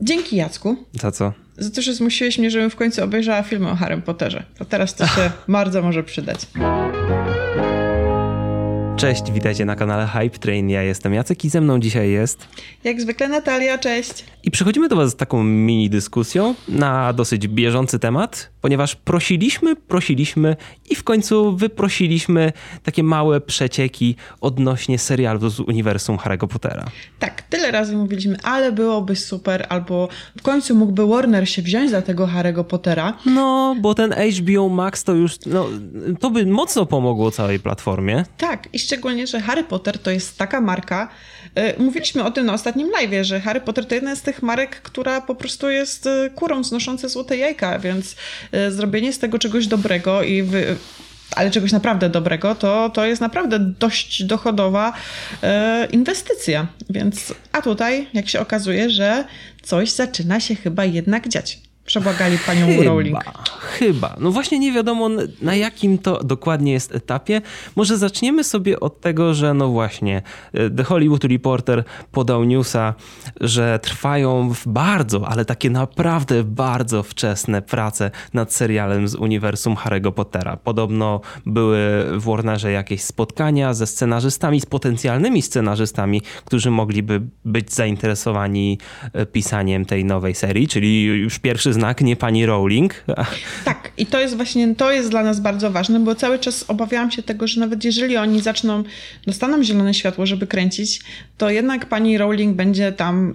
Dzięki Jacku. Za co? Za to, że zmusiłeś mnie, żebym w końcu obejrzała filmy o Harrym Potterze. To teraz to się bardzo może przydać. Cześć, witajcie na kanale Hype Train. Ja jestem Jacek i ze mną dzisiaj jest. Jak zwykle Natalia, cześć. I przychodzimy do Was z taką mini dyskusją na dosyć bieżący temat, ponieważ prosiliśmy, prosiliśmy i w końcu wyprosiliśmy takie małe przecieki odnośnie serialu z uniwersum Harry'ego Pottera. Tak, tyle razy mówiliśmy, ale byłoby super, albo w końcu mógłby Warner się wziąć za tego Harry'ego Pottera. No, bo ten HBO Max to już, no, to by mocno pomogło całej platformie. Tak, i szczególnie, że Harry Potter to jest taka marka. y, Mówiliśmy o tym na ostatnim live, że Harry Potter to jedna z tych marek, która po prostu jest y, kurą znoszące złote jajka, więc zrobienie z tego czegoś dobrego i wy, ale czegoś naprawdę dobrego, to, to jest naprawdę dość dochodowa e, inwestycja. Więc, a tutaj, jak się okazuje, że coś zaczyna się chyba jednak dziać. Przebłagali panią Rowling. Chyba, chyba. No właśnie nie wiadomo na jakim to dokładnie jest etapie. Może zaczniemy sobie od tego, że no właśnie e, The Hollywood Reporter podał newsa, że trwają w bardzo, ale takie naprawdę bardzo wczesne prace nad serialem z uniwersum Harry'ego Pottera. Podobno były w Warnerze jakieś spotkania ze scenarzystami, z potencjalnymi scenarzystami, którzy mogliby być zainteresowani e, pisaniem tej nowej serii, czyli już pierwszy znak, nie pani Rowling. Tak, i to jest właśnie, to jest dla nas bardzo ważne, bo cały czas obawiałam się tego, że nawet jeżeli oni zaczną, dostaną zielone światło, żeby kręcić, to jednak pani Rowling będzie tam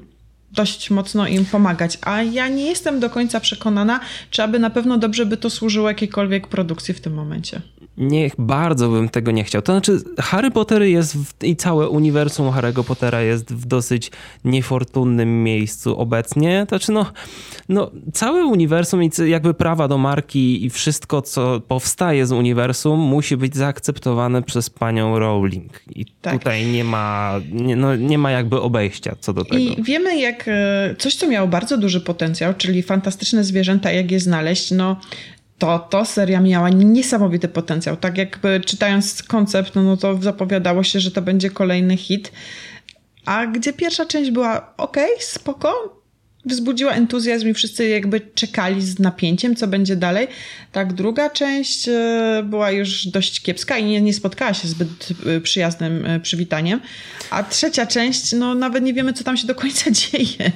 dość mocno im pomagać, a ja nie jestem do końca przekonana, czy aby na pewno dobrze by to służyło jakiejkolwiek produkcji w tym momencie. Nie, bardzo bym tego nie chciał. To znaczy, Harry Potter jest w, i całe uniwersum Harry'ego Pottera jest w dosyć niefortunnym miejscu obecnie. To znaczy, no, no, całe uniwersum i jakby prawa do marki i wszystko, co powstaje z uniwersum, musi być zaakceptowane przez panią Rowling. I Tak. tutaj nie ma, nie, no, nie ma jakby obejścia co do tego. I wiemy, jak e, coś, co miało bardzo duży potencjał, czyli fantastyczne zwierzęta, jak je znaleźć, no to, to seria miała niesamowity potencjał. Tak jakby czytając koncept, no, no to zapowiadało się, że to będzie kolejny hit. A gdzie pierwsza część była ok, spoko, wzbudziła entuzjazm i wszyscy jakby czekali z napięciem, co będzie dalej. Tak, druga część e, była już dość kiepska i nie, nie spotkała się zbyt e, przyjaznym e, przywitaniem. A trzecia część, no nawet nie wiemy, co tam się do końca dzieje.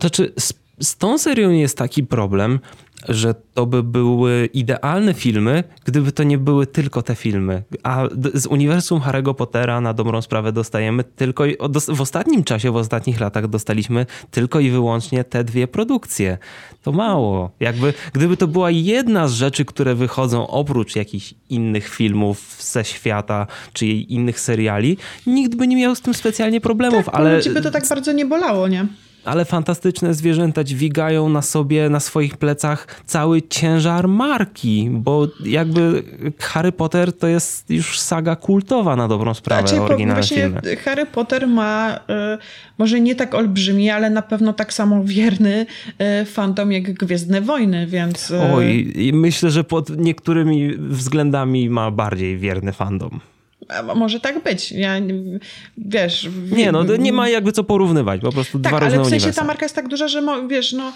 To czy z, z tą serią jest taki problem, że to by były idealne filmy, gdyby to nie były tylko te filmy. A z uniwersum Harry'ego Pottera na dobrą sprawę dostajemy tylko w ostatnim czasie, w ostatnich latach dostaliśmy tylko i wyłącznie te dwie produkcje. To mało. Jakby, gdyby to była jedna z rzeczy, które wychodzą oprócz jakichś innych filmów ze świata, czy innych seriali, nikt by nie miał z tym specjalnie problemów, Tak, ale ale... by to tak bardzo nie bolało, nie? Ale fantastyczne zwierzęta dźwigają na sobie, na swoich plecach cały ciężar marki, bo jakby Harry Potter to jest już saga kultowa na dobrą sprawę, Znaczy, oryginalne właśnie filmy. Harry Potter ma y, może nie tak olbrzymi, ale na pewno tak samo wierny y, fandom jak Gwiezdne Wojny, więc... y, Oj, i myślę, że pod niektórymi względami ma bardziej wierny fandom. A może tak być. Ja, wiesz... Nie, no nie ma jakby co porównywać, po prostu Tak, dwa różne ale w sensie uniwersa. ta marka jest tak duża, że wiesz, no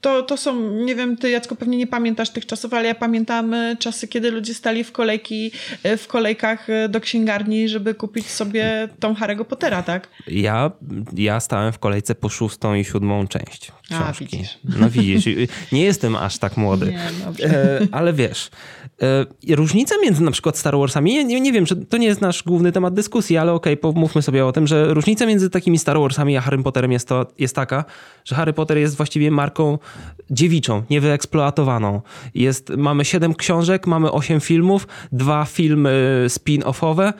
to, to są, nie wiem, ty Jacko pewnie nie pamiętasz tych czasów, ale ja pamiętam e, czasy, kiedy ludzie stali w kolejki, e, w kolejkach e, do księgarni, żeby kupić sobie tą Harry'ego Pottera, tak? Ja, ja stałem w kolejce po szóstą i siódmą część A, książki. widzisz. No widzisz, nie jestem aż tak młody. Nie, dobrze. Ale wiesz, różnica między na przykład Star Warsami, nie, nie, wiem, czy to nie jest nasz główny temat dyskusji, ale okej, pomówmy sobie o tym, że różnica między takimi Star Warsami a Harry Potterem jest, to, jest taka, że Harry Potter jest właściwie marką dziewiczą, niewyeksploatowaną. Jest, mamy siedem książek, mamy osiem filmów, dwa filmy spin-offowe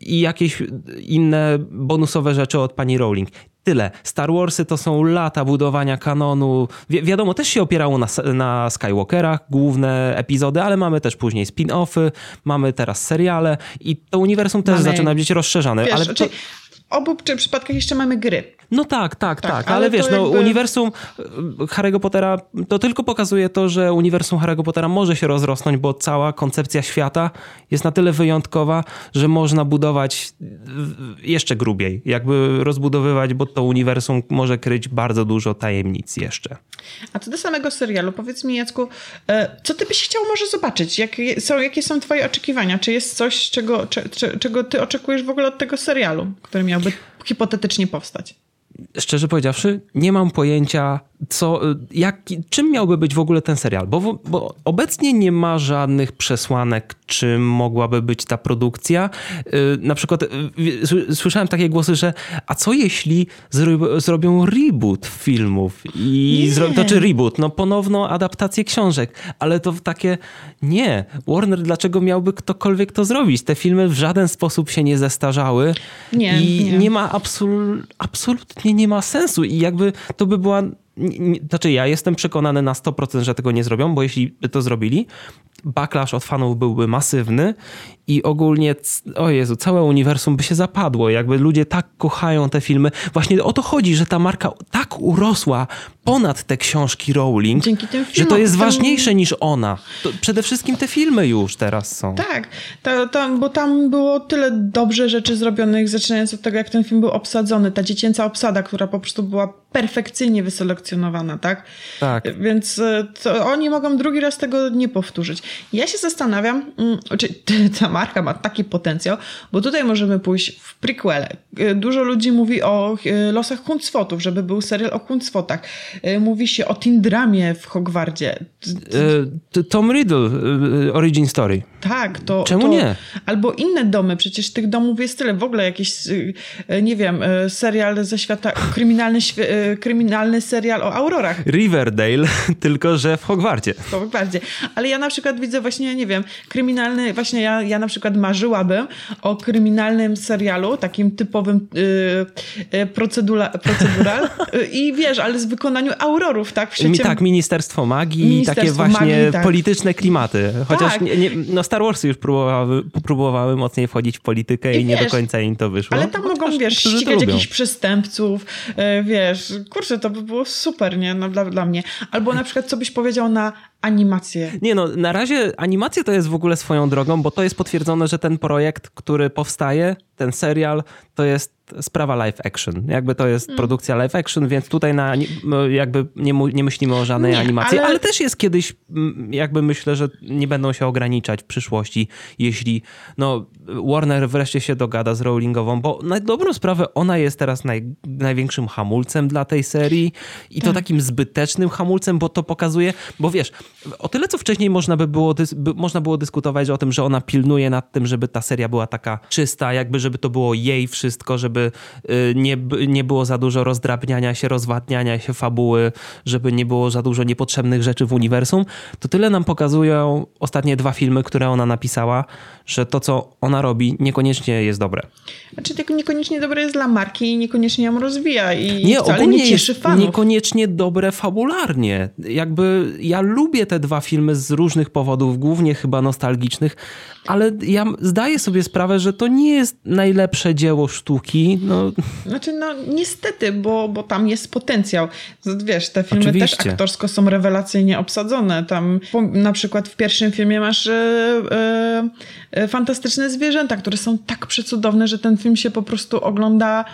i jakieś inne bonusowe rzeczy od pani Rowling. Tyle. Star Warsy to są lata budowania kanonu. Wi wiadomo, też się opierało na, na Skywalkerach, główne epizody, ale mamy też później spin-offy, mamy teraz seriale i to uniwersum też Mamy- zaczyna być rozszerzane. Wiesz, ale znaczy, to, czy- przypadkach jeszcze mamy gry. No tak, tak, tak, tak ale, ale wiesz, no jakby... uniwersum e, Harry'ego Pottera to tylko pokazuje to, że uniwersum Harry'ego Pottera może się rozrosnąć, bo cała koncepcja świata jest na tyle wyjątkowa, że można budować jeszcze grubiej, jakby rozbudowywać, bo to uniwersum może kryć bardzo dużo tajemnic jeszcze. A co do samego serialu, powiedz mi Jacku, e, co ty byś chciał może zobaczyć? Jakie są, jakie są twoje oczekiwania? Czy jest coś, czego, czego ty oczekujesz w ogóle od tego serialu, który miałby hipotetycznie powstać? Szczerze powiedziawszy, nie mam pojęcia, co, jak, czym miałby być w ogóle ten serial, bo, bo obecnie nie ma żadnych przesłanek, czym mogłaby być ta produkcja. Y, na przykład y, słyszałem takie głosy, że a co jeśli zrobią reboot filmów i zro, to czy reboot, no ponowną adaptację książek, ale to takie nie. Warner, dlaczego miałby ktokolwiek to zrobić? Te filmy w żaden sposób się nie zestarzały nie, i nie, nie ma absol, absolutnie nie ma sensu i jakby to by była znaczy ja jestem przekonany na 100%, że tego nie zrobią, bo jeśli by to zrobili, backlash od fanów byłby masywny i ogólnie, o Jezu, całe uniwersum by się zapadło. Jakby ludzie tak kochają te filmy. Właśnie o to chodzi, że ta marka tak urosła ponad te książki Rowling, że to jest ważniejsze niż ona. To przede wszystkim te filmy już teraz są. Tak, to, to, bo tam było tyle dobrze rzeczy zrobionych, zaczynając od tego, jak ten film był obsadzony. Ta dziecięca obsada, która po prostu była perfekcyjnie wyselekcjonowana, tak? Tak. Więc e, oni mogą drugi raz tego nie powtórzyć. Ja się zastanawiam, mm, czy ta marka ma taki potencjał, bo tutaj możemy pójść w prequele. Dużo ludzi mówi o e, losach Huncwotów, żeby był serial o Huncwotach. Mówi się o Tindramie w Hogwardzie. Tom Riddle, Origin Story. Tak, to... Czemu to, nie? Albo inne domy, przecież tych domów jest tyle. W ogóle jakiś, nie wiem, serial ze świata, kryminalny, kryminalny serial o Aurorach. Riverdale, tylko że w Hogwarcie. W Hogwarcie. Ale ja na przykład widzę właśnie, nie wiem, kryminalny, właśnie ja, ja na przykład marzyłabym o kryminalnym serialu, takim typowym yy, procedura, procedural i wiesz, ale z wykonaniu Aurorów, tak? W świecie... Tak, Ministerstwo Magii Ministerstwo takie właśnie magii, tak. polityczne klimaty. Chociaż tak. nie, nie, no Star Warsy już próbowały, próbowały mocniej wchodzić w politykę i, i nie do końca im to wyszło. Ale tam mogą, wiesz, ścigać jakichś przestępców, y, wiesz, kurczę, to by było super, nie? No, dla, dla mnie. Albo na przykład, co byś powiedział na animację. Nie no, na razie animacja to jest w ogóle swoją drogą, bo to jest potwierdzone, że ten projekt, który powstaje, ten serial, to jest sprawa live action. Jakby to jest hmm. produkcja live action, więc tutaj na, jakby nie, nie myślimy o żadnej nie, animacji, ale... ale... też jest kiedyś, jakby myślę, że nie będą się ograniczać w przyszłości, jeśli no, Warner wreszcie się dogada z Rowlingową, bo na dobrą sprawę ona jest teraz naj, największym hamulcem dla tej serii i to tak. takim zbytecznym hamulcem, bo to pokazuje, bo wiesz, o tyle co wcześniej można by było, by, można było dyskutować o tym, że ona pilnuje nad tym, żeby ta seria była taka czysta, jakby żeby to było jej wszystko, żeby y, nie, nie było za dużo rozdrabniania się, rozwadniania się fabuły, żeby nie było za dużo niepotrzebnych rzeczy w uniwersum, to tyle nam pokazują ostatnie dwa filmy, które ona napisała, że to, co ona robi, niekoniecznie jest dobre. Znaczy, tylko niekoniecznie dobre jest dla marki i niekoniecznie ją rozwija i nie, wcale nie cieszy fanów. niekoniecznie dobre fabularnie. Jakby ja lubię te dwa filmy z różnych powodów, głównie chyba nostalgicznych, ale ja zdaję sobie sprawę, że to nie jest najlepsze dzieło sztuki. No. Znaczy, no niestety, bo, bo tam jest potencjał. Wiesz, te filmy Oczywiście. też aktorsko są rewelacyjnie obsadzone. Tam na przykład w pierwszym filmie masz e, e, e fantastyczne zwierzęta, które są tak przecudowne, że ten film się po prostu ogląda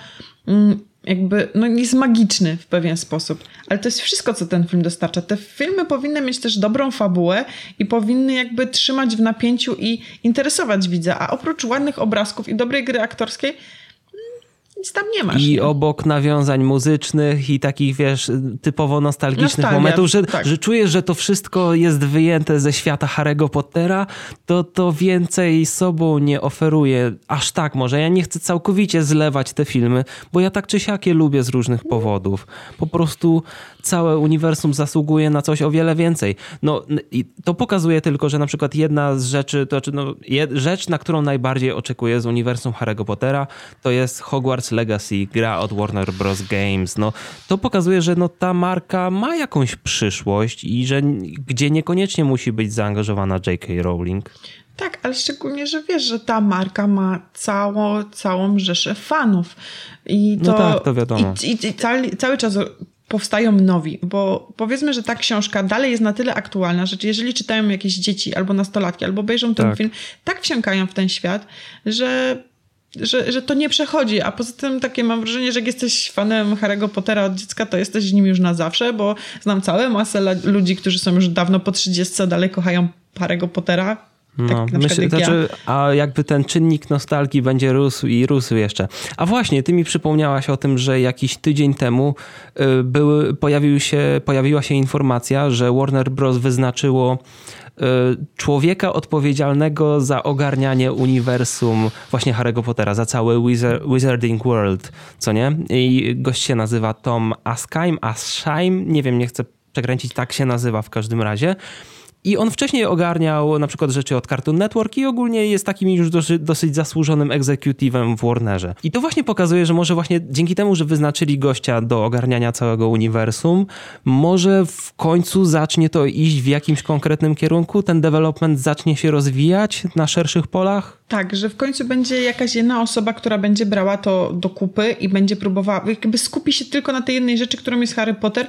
mm, jakby, no jest magiczny w pewien sposób. Ale to jest wszystko, co ten film dostarcza. Te filmy powinny mieć też dobrą fabułę i powinny jakby trzymać w napięciu i interesować widza. A oprócz ładnych obrazków i dobrej gry aktorskiej, nic tam nie masz. I nie? obok nawiązań muzycznych i takich, wiesz, typowo nostalgicznych Nostalgia, momentów, że, tak. że czujesz, że to wszystko jest wyjęte ze świata Harry'ego Pottera, to to więcej sobą nie oferuje. Aż tak może. Ja nie chcę całkowicie zlewać te filmy, bo ja tak czy siak je lubię z różnych powodów. Po prostu całe uniwersum zasługuje na coś o wiele więcej. No i to pokazuje tylko, że na przykład jedna z rzeczy, to znaczy no, rzecz, na którą najbardziej oczekuję z uniwersum Harry'ego Pottera, to jest Hogwarts Legacy, gra od Warner Bros. Games. No, to pokazuje, że no, ta marka ma jakąś przyszłość i że gdzie niekoniecznie musi być zaangażowana J.K. Rowling. Tak, ale szczególnie, że wiesz, że ta marka ma całą, całą rzeszę fanów. I No to, tak, to wiadomo. I, i, i cały, cały czas powstają nowi, bo powiedzmy, że ta książka dalej jest na tyle aktualna, że jeżeli czytają jakieś dzieci albo nastolatki, albo obejrzą ten Tak. film, tak wsiąkają w ten świat, że że, że to nie przechodzi, a poza tym takie mam wrażenie, że jak jesteś fanem Harry'ego Pottera od dziecka, to jesteś nim już na zawsze, bo znam całe masę ludzi, którzy są już dawno po 30, dalej kochają Harry'ego Pottera. Tak No, myślę, jak ja. znaczy, a jakby ten czynnik nostalgii będzie rósł i rósł jeszcze. A właśnie, ty mi przypomniałaś o tym, że jakiś tydzień temu y, były, pojawił się, pojawiła się informacja, że Warner Bros. wyznaczyło człowieka odpowiedzialnego za ogarnianie uniwersum właśnie Harry'ego Pottera, za cały Wizard, Wizarding World, co nie? I gość się nazywa Tom Askheim, Aschheim, nie wiem, nie chcę przekręcić, tak się nazywa w każdym razie. I on wcześniej ogarniał na przykład rzeczy od Cartoon Network i ogólnie jest takim już dosyć, zasłużonym egzekutywem w Warnerze. I to właśnie pokazuje, że może właśnie dzięki temu, że wyznaczyli gościa do ogarniania całego uniwersum, może w końcu zacznie to iść w jakimś konkretnym kierunku, ten development zacznie się rozwijać na szerszych polach. Tak, że w końcu będzie jakaś jedna osoba, która będzie brała to do kupy i będzie próbowała, jakby skupi się tylko na tej jednej rzeczy, którą jest Harry Potter,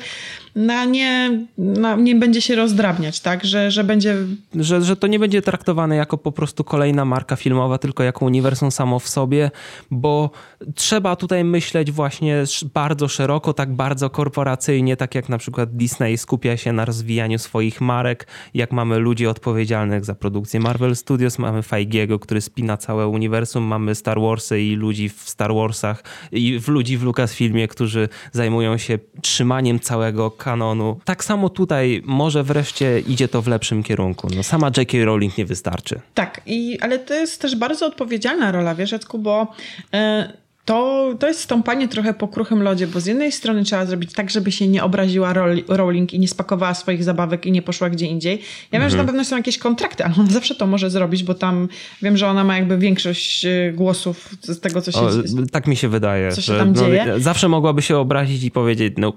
na nie, na, nie będzie się rozdrabniać, tak, że, że będzie Że, że to nie będzie traktowane jako po prostu kolejna marka filmowa, tylko jako uniwersum samo w sobie, bo trzeba tutaj myśleć właśnie bardzo szeroko, tak bardzo korporacyjnie, tak jak na przykład Disney skupia się na rozwijaniu swoich marek, jak mamy ludzi odpowiedzialnych za produkcję Marvel Studios, mamy Feigiego, który spina całe uniwersum, mamy Star Warsy i ludzi w Star Warsach i w ludzi w Lucasfilmie, którzy zajmują się trzymaniem całego kanonu. Tak samo tutaj może wreszcie idzie to w lepszym kierunku. No, sama J.K. Rowling nie wystarczy. Tak, i, ale to jest też bardzo odpowiedzialna rola, wiesz, Jacku, bo e, to, to jest stąpanie trochę po kruchym lodzie, bo z jednej strony trzeba zrobić tak, żeby się nie obraziła Rowling i nie spakowała swoich zabawek i nie poszła gdzie indziej. Ja wiem, że na pewno są jakieś kontrakty, ale ona zawsze to może zrobić, bo tam wiem, że ona ma jakby większość e, głosów z tego, co się O, dzieje. tak mi się wydaje. Co się tam no, dzieje? Zawsze mogłaby się obrazić i powiedzieć, no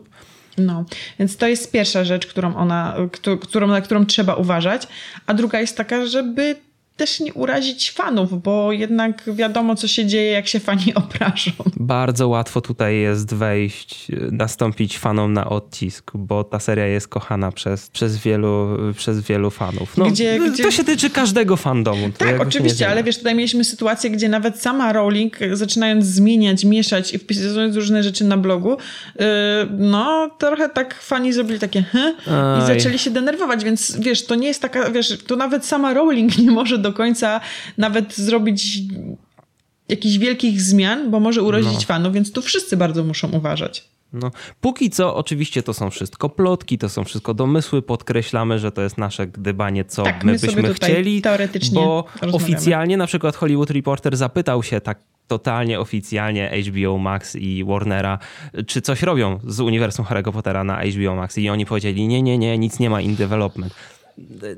No, więc to jest pierwsza rzecz, którą ona, któ- którą, na którą trzeba uważać. A druga jest taka, żeby też nie urazić fanów, bo jednak wiadomo, co się dzieje, jak się fani obrażą. bardzo łatwo tutaj jest wejść, nastąpić fanom na odcisk, bo ta seria jest kochana przez, przez, wielu, przez wielu fanów. No, Gdzie- to gdzie- się tyczy każdego fandomu. Tak, oczywiście, ale wiesz, tutaj mieliśmy sytuację, gdzie nawet sama Rowling, zaczynając zmieniać, mieszać i wpisując różne rzeczy na blogu, yy, no trochę tak fani zrobili takie hm, i zaczęli się denerwować, więc wiesz, to nie jest taka, wiesz, to nawet sama Rowling nie może do końca nawet zrobić jakichś wielkich zmian, bo może urodzić No. fanów, więc tu wszyscy bardzo muszą uważać. No, póki co, oczywiście to są wszystko plotki, to są wszystko domysły. Podkreślamy, że to jest nasze gdybanie, co Tak, my, my byśmy chcieli. Bo oficjalnie, na przykład Hollywood Reporter zapytał się tak totalnie oficjalnie HBO Max i Warnera, czy coś robią z uniwersum Harry'ego Pottera na HBO Max. I oni powiedzieli, nie, nie, nie, nic nie ma in development.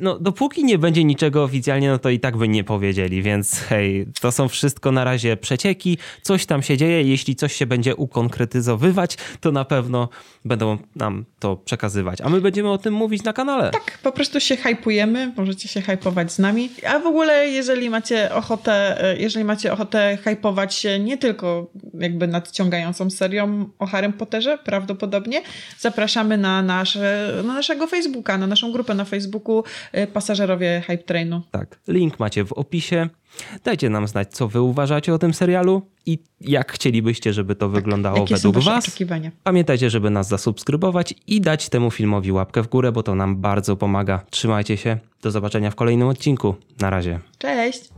No, dopóki nie będzie niczego oficjalnie, no to i tak by nie powiedzieli, więc hej, to są wszystko na razie przecieki, coś tam się dzieje, jeśli coś się będzie ukonkretyzowywać, to na pewno będą nam to przekazywać, a my będziemy o tym mówić na kanale. Tak, po prostu się hypujemy, możecie się hypować z nami. A w ogóle, jeżeli macie ochotę, e, jeżeli macie ochotę hypować się nie tylko jakby nadciągającą serią o Harrym Potterze, prawdopodobnie, zapraszamy na, nasze, na naszego Facebooka, na naszą grupę na Facebooku e, Pasażerowie Hype Trainu. Tak, link macie w opisie. Dajcie nam znać, co wy uważacie o tym serialu i jak chcielibyście, żeby to wyglądało Jakie według was. Pamiętajcie, żeby nas zasubskrybować i dać temu filmowi łapkę w górę, bo to nam bardzo pomaga. Trzymajcie się. Do zobaczenia w kolejnym odcinku. Na razie. Cześć!